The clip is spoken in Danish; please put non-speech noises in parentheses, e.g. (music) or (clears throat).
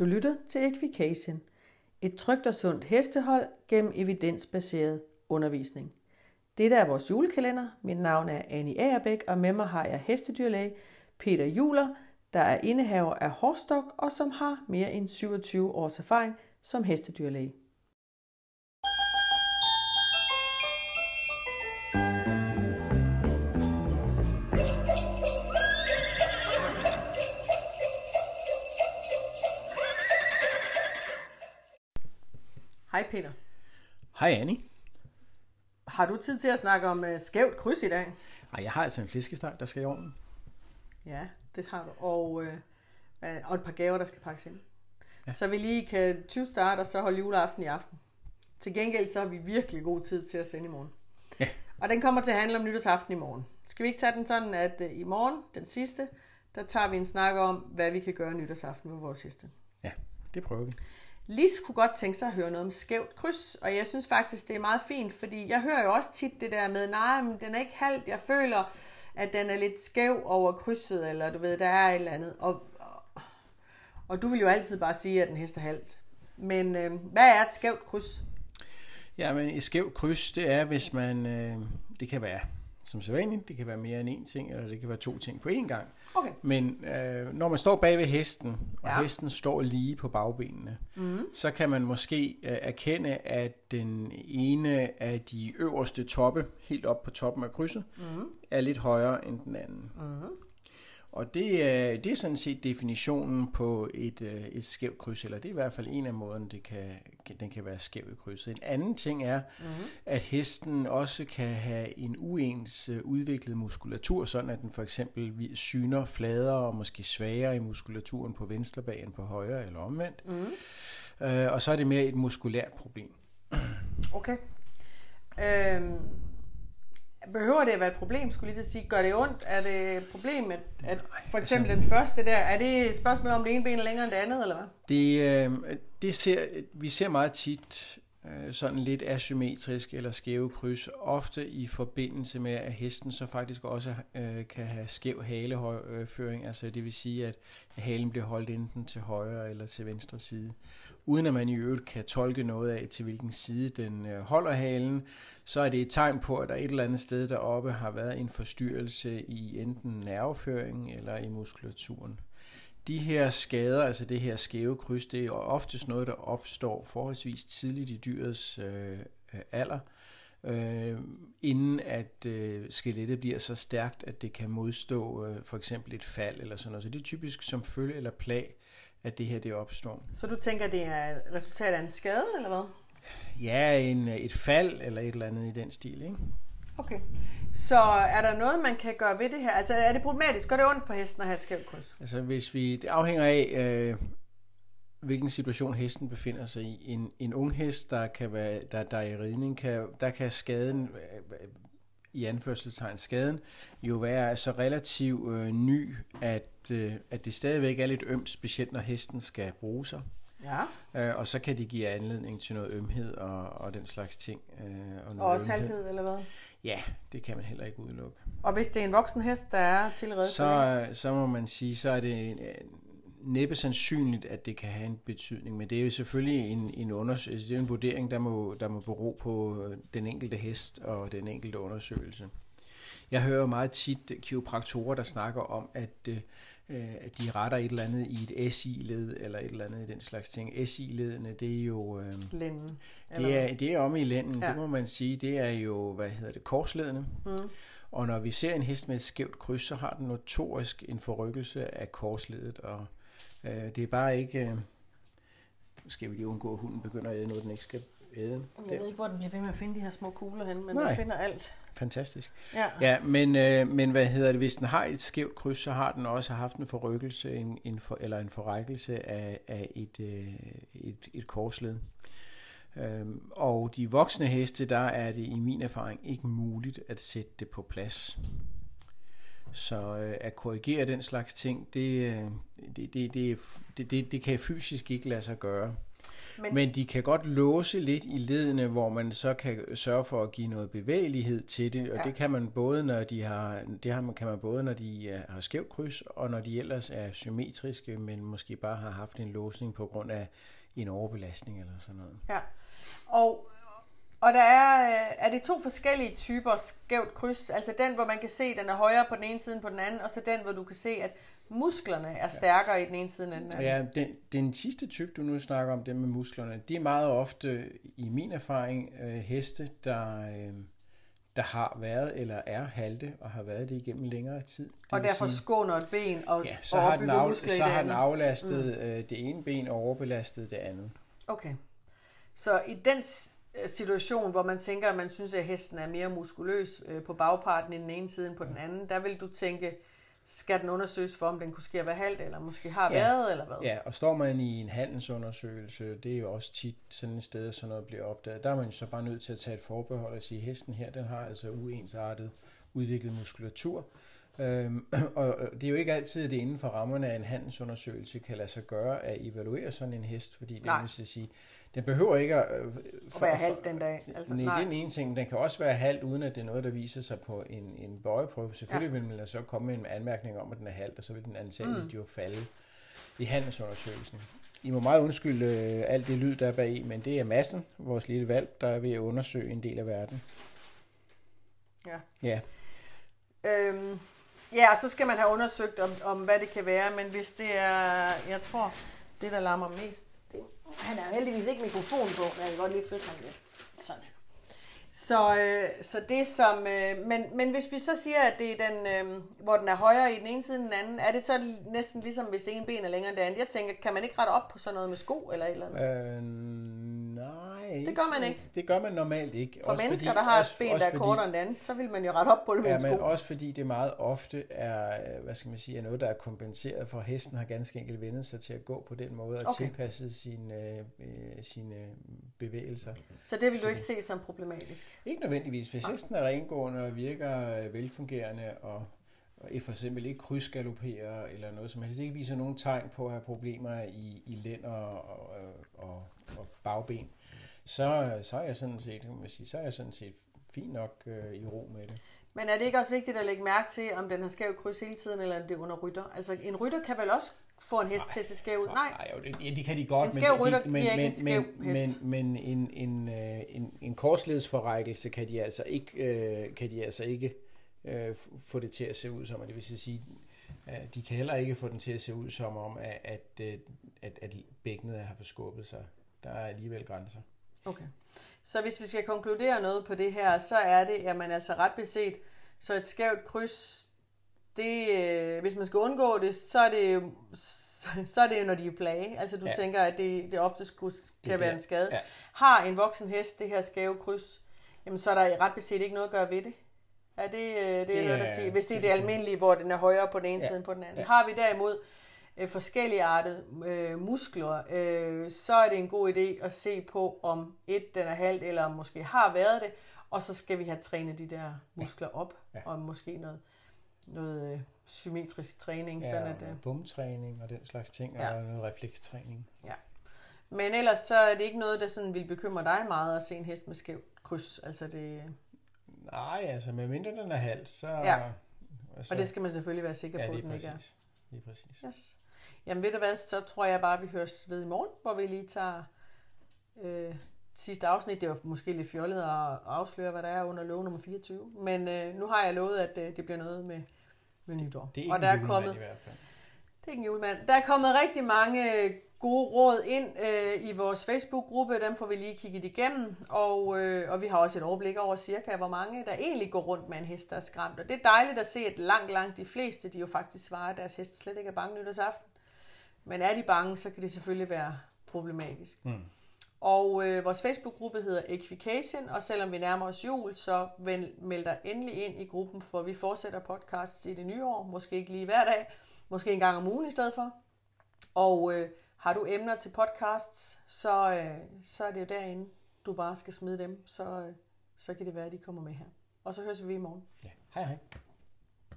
Du lytter til Equication, et trygt og sundt hestehold gennem evidensbaseret undervisning. Dette er vores julekalender. Mit navn er Annie Agerbæk, og med mig har jeg hestedyrlæge Peter Juler, der er indehaver af Horstok og som har mere end 27 års erfaring som hestedyrlæge. Hej Peter. Hej Annie. Har du tid til at snakke om uh, skævt kryds i dag? Ej, jeg har altså en flæskesteg, der skal i ovnen. Ja, det har du. Og, uh, og et par gaver, der skal pakkes ind. Ja. Så vi lige kan 20 starte og så holde juleaften i aften. Til gengæld så har vi virkelig god tid til at sende i morgen. Ja. Og den kommer til at handle om nytårsaften i morgen. Skal vi ikke tage den sådan, at uh, i morgen, den sidste, der tager vi en snak om, hvad vi kan gøre nytårsaften med vores heste. Ja, det prøver vi. Lis kunne godt tænke sig at høre noget om skævt kryds, og jeg synes faktisk, det er meget fint, fordi jeg hører jo også tit det der med, nej, men den er ikke halvt, jeg føler, at den er lidt skæv over krydset, eller du ved, der er et eller andet. Og, og, og du vil jo altid bare sige, at den hest er halvt. Men øh, hvad er et skævt kryds? Ja, men et skævt kryds, det er, hvis man, øh, det kan være som sædvanligt, det kan være mere end én ting, eller det kan være to ting på én gang. Okay. Men øh, når man står bag ved hesten, og Ja. hesten står lige på bagbenene, Mm. så kan man måske øh, erkende, at den ene af de øverste toppe, helt op på toppen af krydset, Mm. er lidt højere end den anden. Mm. Og det er, det er sådan set definitionen på et, øh, et skævt kryds, eller det er i hvert fald en af måderne, det kan, den kan være skæv i krydset. En anden ting er, Mm. at hesten også kan have en uens øh, udviklet muskulatur, sådan at den for eksempel syner fladere og måske svagere i muskulaturen på venstre bag end på højre eller omvendt. Mm. Øh, og så er det mere et muskulært problem. Okay. Øhm, behøver det at være et problem, skulle lige så sige? Gør det ondt? Er det et problem, at, at for eksempel den første der, er det et spørgsmål om det ene ben er længere end det andet, eller hvad? Det, øh, det ser, vi ser meget tit øh, sådan lidt asymmetrisk eller skæve kryds, ofte i forbindelse med, at hesten så faktisk også øh, kan have skæv haleføring, øh, altså det vil sige, at halen bliver holdt enten til højre eller til venstre side. Uden at man i øvrigt kan tolke noget af, til hvilken side den øh, holder halen, så er det et tegn på, at der et eller andet sted deroppe har været en forstyrrelse i enten nerveføringen eller i muskulaturen. De her skader, altså det her skæve kryds, det er oftest noget, der opstår forholdsvis tidligt i dyrets øh, øh, alder, øh, inden at øh, skelettet bliver så stærkt, at det kan modstå øh, for eksempel et fald eller sådan noget. Så det er typisk som følge eller plag, at det her det opstår. Så du tænker, det er resultat af en skade, eller hvad? Ja, en, et fald eller et eller andet i den stil, ikke? Okay. Så er der noget, man kan gøre ved det her? Altså er det problematisk? Gør det ondt på hesten at have et skævt kryds? Altså hvis vi, det afhænger af, øh, hvilken situation hesten befinder sig i. En, en ung hest, der, kan være, der, der er i ridning, kan, der kan skaden, øh, øh i anførselstegn skaden, jo være så relativt øh, ny, at, øh, at det stadigvæk er lidt ømt, specielt når hesten skal bruge sig. Ja. Øh, og så kan det give anledning til noget ømhed og, og den slags ting. Øh, og, Og noget også ømhed. halvhed, eller hvad? Ja, det kan man heller ikke udelukke. Og hvis det er en voksen hest, der er tilredet for så, længst? så må man sige, så er det en- næppe sandsynligt, at det kan have en betydning. Men det er jo selvfølgelig en, en, undersøgelse, det er en vurdering, der må, der må bero på øh, den enkelte hest og den enkelte undersøgelse. Jeg hører jo meget tit kiropraktorer, der snakker om, at, øh, at de retter et eller andet i et SI-led eller et eller andet i den slags ting. SI-ledene, det er jo... Øh, Lænden. det er, det er om i lænden, ja. det må man sige. Det er jo, hvad hedder det, korsledene. Mm. Og når vi ser en hest med et skævt kryds, så har den notorisk en forrykkelse af korsledet, og øh, det er bare ikke... Øh, skal vi lige undgå, at hunden begynder at æde noget, den ikke skal æde. Jeg ved ikke, hvor den bliver ved med at finde de her små kugler hen, men Nej. den finder alt. Fantastisk. Ja. Ja, men, øh, men hvad hedder det, hvis den har et skævt kryds, så har den også haft en forrykkelse en, en for, eller en forrækkelse af, af et, øh, et, et korsled. Øhm, og de voksne heste, der er det i min erfaring ikke muligt at sætte det på plads. Så øh, at korrigere den slags ting, det, øh, det, det, det, det, det, det kan fysisk ikke lade sig gøre. Men, men de kan godt låse lidt i ledene, hvor man så kan sørge for at give noget bevægelighed til det, og ja. det kan man både når de har det har man kan man både når de har skævt kryds og når de ellers er symmetriske, men måske bare har haft en låsning på grund af en overbelastning eller sådan noget. Ja. Og og der er, øh, er det to forskellige typer skævt kryds. Altså den, hvor man kan se, at den er højere på den ene side end på den anden, og så den, hvor du kan se, at musklerne er stærkere ja. i den ene side end den anden. Ja, den, den sidste type, du nu snakker om, den med musklerne, det er meget ofte, i min erfaring, øh, heste, der, øh, der har været eller er halte og har været det igennem længere tid. Det og derfor sige, skåner et ben og, ja, så har den, af, så har den aflastet mm. øh, det ene ben og overbelastet det andet. Okay. Så i den situation, hvor man tænker, at man synes, at hesten er mere muskuløs øh, på bagparten i den ene side end på den anden, der vil du tænke, skal den undersøges for, om den kunne ske være halvt, eller måske har ja. været, eller hvad? Ja, og står man i en handelsundersøgelse, det er jo også tit sådan et sted, sådan noget bliver opdaget, der er man jo så bare nødt til at tage et forbehold og sige, at hesten her, den har altså uensartet udviklet muskulatur, Øhm, (clears throat) og det er jo ikke altid, at det inden for rammerne af en handelsundersøgelse kan lade sig gøre at evaluere sådan en hest, fordi det vil sige, den behøver ikke at, øh, for, at være halvt den dag. Altså, nej, nej, det er den ene ting. Den kan også være halvt, uden at det er noget, der viser sig på en, en bøjeprøve. Selvfølgelig ja. vil man så komme med en anmærkning om, at den er halvt, og så vil den antageligt mm. jo falde i handelsundersøgelsen. I må meget undskylde øh, alt det lyd, der er bag men det er massen, vores lille valg, der er ved at undersøge en del af verden. Ja. Ja. Øhm, ja, så skal man have undersøgt om, om, hvad det kan være, men hvis det er, jeg tror, det der larmer mest, han har heldigvis ikke mikrofon på, men jeg kan godt lige flytte ham lidt. Sådan så, øh, så det som, øh, men, men hvis vi så siger, at det er den, øh, hvor den er højere i den ene side end den anden, er det så næsten ligesom, hvis det ene ben er længere end det andet? Jeg tænker, kan man ikke rette op på sådan noget med sko eller et eller andet? Øh, det gør man ikke. Det gør man normalt ikke. For også mennesker, fordi, der har et ben, der er kortere end det andet, så vil man jo rette op på det med ja, sko. men også fordi det meget ofte er, hvad skal man sige, er noget, der er kompenseret for. Hesten har ganske enkelt vendet sig til at gå på den måde og okay. tilpasse sine, øh, sine bevægelser. Så det vil du ikke se som problematisk? Ikke nødvendigvis. Hvis hesten er rengående og virker øh, velfungerende og og for eksempel ikke krydsgalopperer eller noget som helst, ikke viser nogen tegn på at have problemer i, i lænd og, og, og, og bagben, så, så er jeg sådan set, kan man sige, så er jeg sådan set fint nok øh, i ro med det. Men er det ikke også vigtigt at lægge mærke til, om den har skæv kryds hele tiden, eller det er under rytter? Altså en rytter kan vel også få en hest til at se skæv ud? Nej, nej jo, det, ja, de kan de godt. En skæv men, rytter de, men, men, men, en hest. Men, men en, en, øh, en, en korsledsforrækkelse kan de altså ikke, øh, kan de altså ikke øh, få det til at se ud som, og det vil sige, at de kan heller ikke få den til at se ud som om, at, at, øh, at, at bækkenet har forskubbet sig. Der er alligevel grænser. Okay. Så hvis vi skal konkludere noget på det her, så er det, at man altså ret beset, så et skævt kryds, det, øh, hvis man skal undgå det, så er det så er det når de er plage. Altså du ja. tænker, at det, det ofte kan det være en skade. Ja. Har en voksen hest det her skæve kryds, jamen så er der ret beset ikke noget at gøre ved det. Er det, øh, det, det er noget, der siger, hvis det er det, det almindelige, hvor den er højere på den ene ja. side end på den anden. Ja. Har vi derimod øh, forskellige artede øh, muskler, øh, så er det en god idé at se på, om et den er halvt, eller måske har været det, og så skal vi have trænet de der muskler op, ja. og måske noget, noget øh, symmetrisk træning. Ja, sådan at, øh, bumtræning og den slags ting, ja. og noget reflekstræning. Ja. Men ellers så er det ikke noget, der sådan vil bekymre dig meget at se en hest med skævt kryds. Altså det... Nej, altså med mindre den er halvt, så... Ja. Så, og det skal man selvfølgelig være sikker på, ja, at den præcis. ikke er. Lige præcis. Yes. Jamen ved du hvad, så tror jeg bare, at vi høres ved i morgen, hvor vi lige tager øh, sidste afsnit. Det var måske lidt fjollet at afsløre, hvad der er under lov nummer 24. Men øh, nu har jeg lovet, at øh, det bliver noget med, med nytår. Det er ikke og der er kommet, i hvert fald. Det er ikke en julemand. Der er kommet rigtig mange gode råd ind øh, i vores Facebook-gruppe. Dem får vi lige kigget igennem. Og, øh, og vi har også et overblik over cirka, hvor mange der egentlig går rundt med en hest, der er skræmt. Og det er dejligt at se, at langt, langt de fleste, de jo faktisk svarer, at deres hest slet ikke er bange nytårsaften. Men er de bange, så kan det selvfølgelig være problematisk. Mm. Og øh, vores Facebook-gruppe hedder Equication, og selvom vi nærmer os jul, så meld dig endelig ind i gruppen, for vi fortsætter podcasts i det nye år. Måske ikke lige hver dag, måske en gang om ugen i stedet for. Og øh, har du emner til podcasts, så, øh, så er det jo derinde, du bare skal smide dem, så, øh, så kan det være, at de kommer med her. Og så høres vi i morgen. Ja. Hej hej.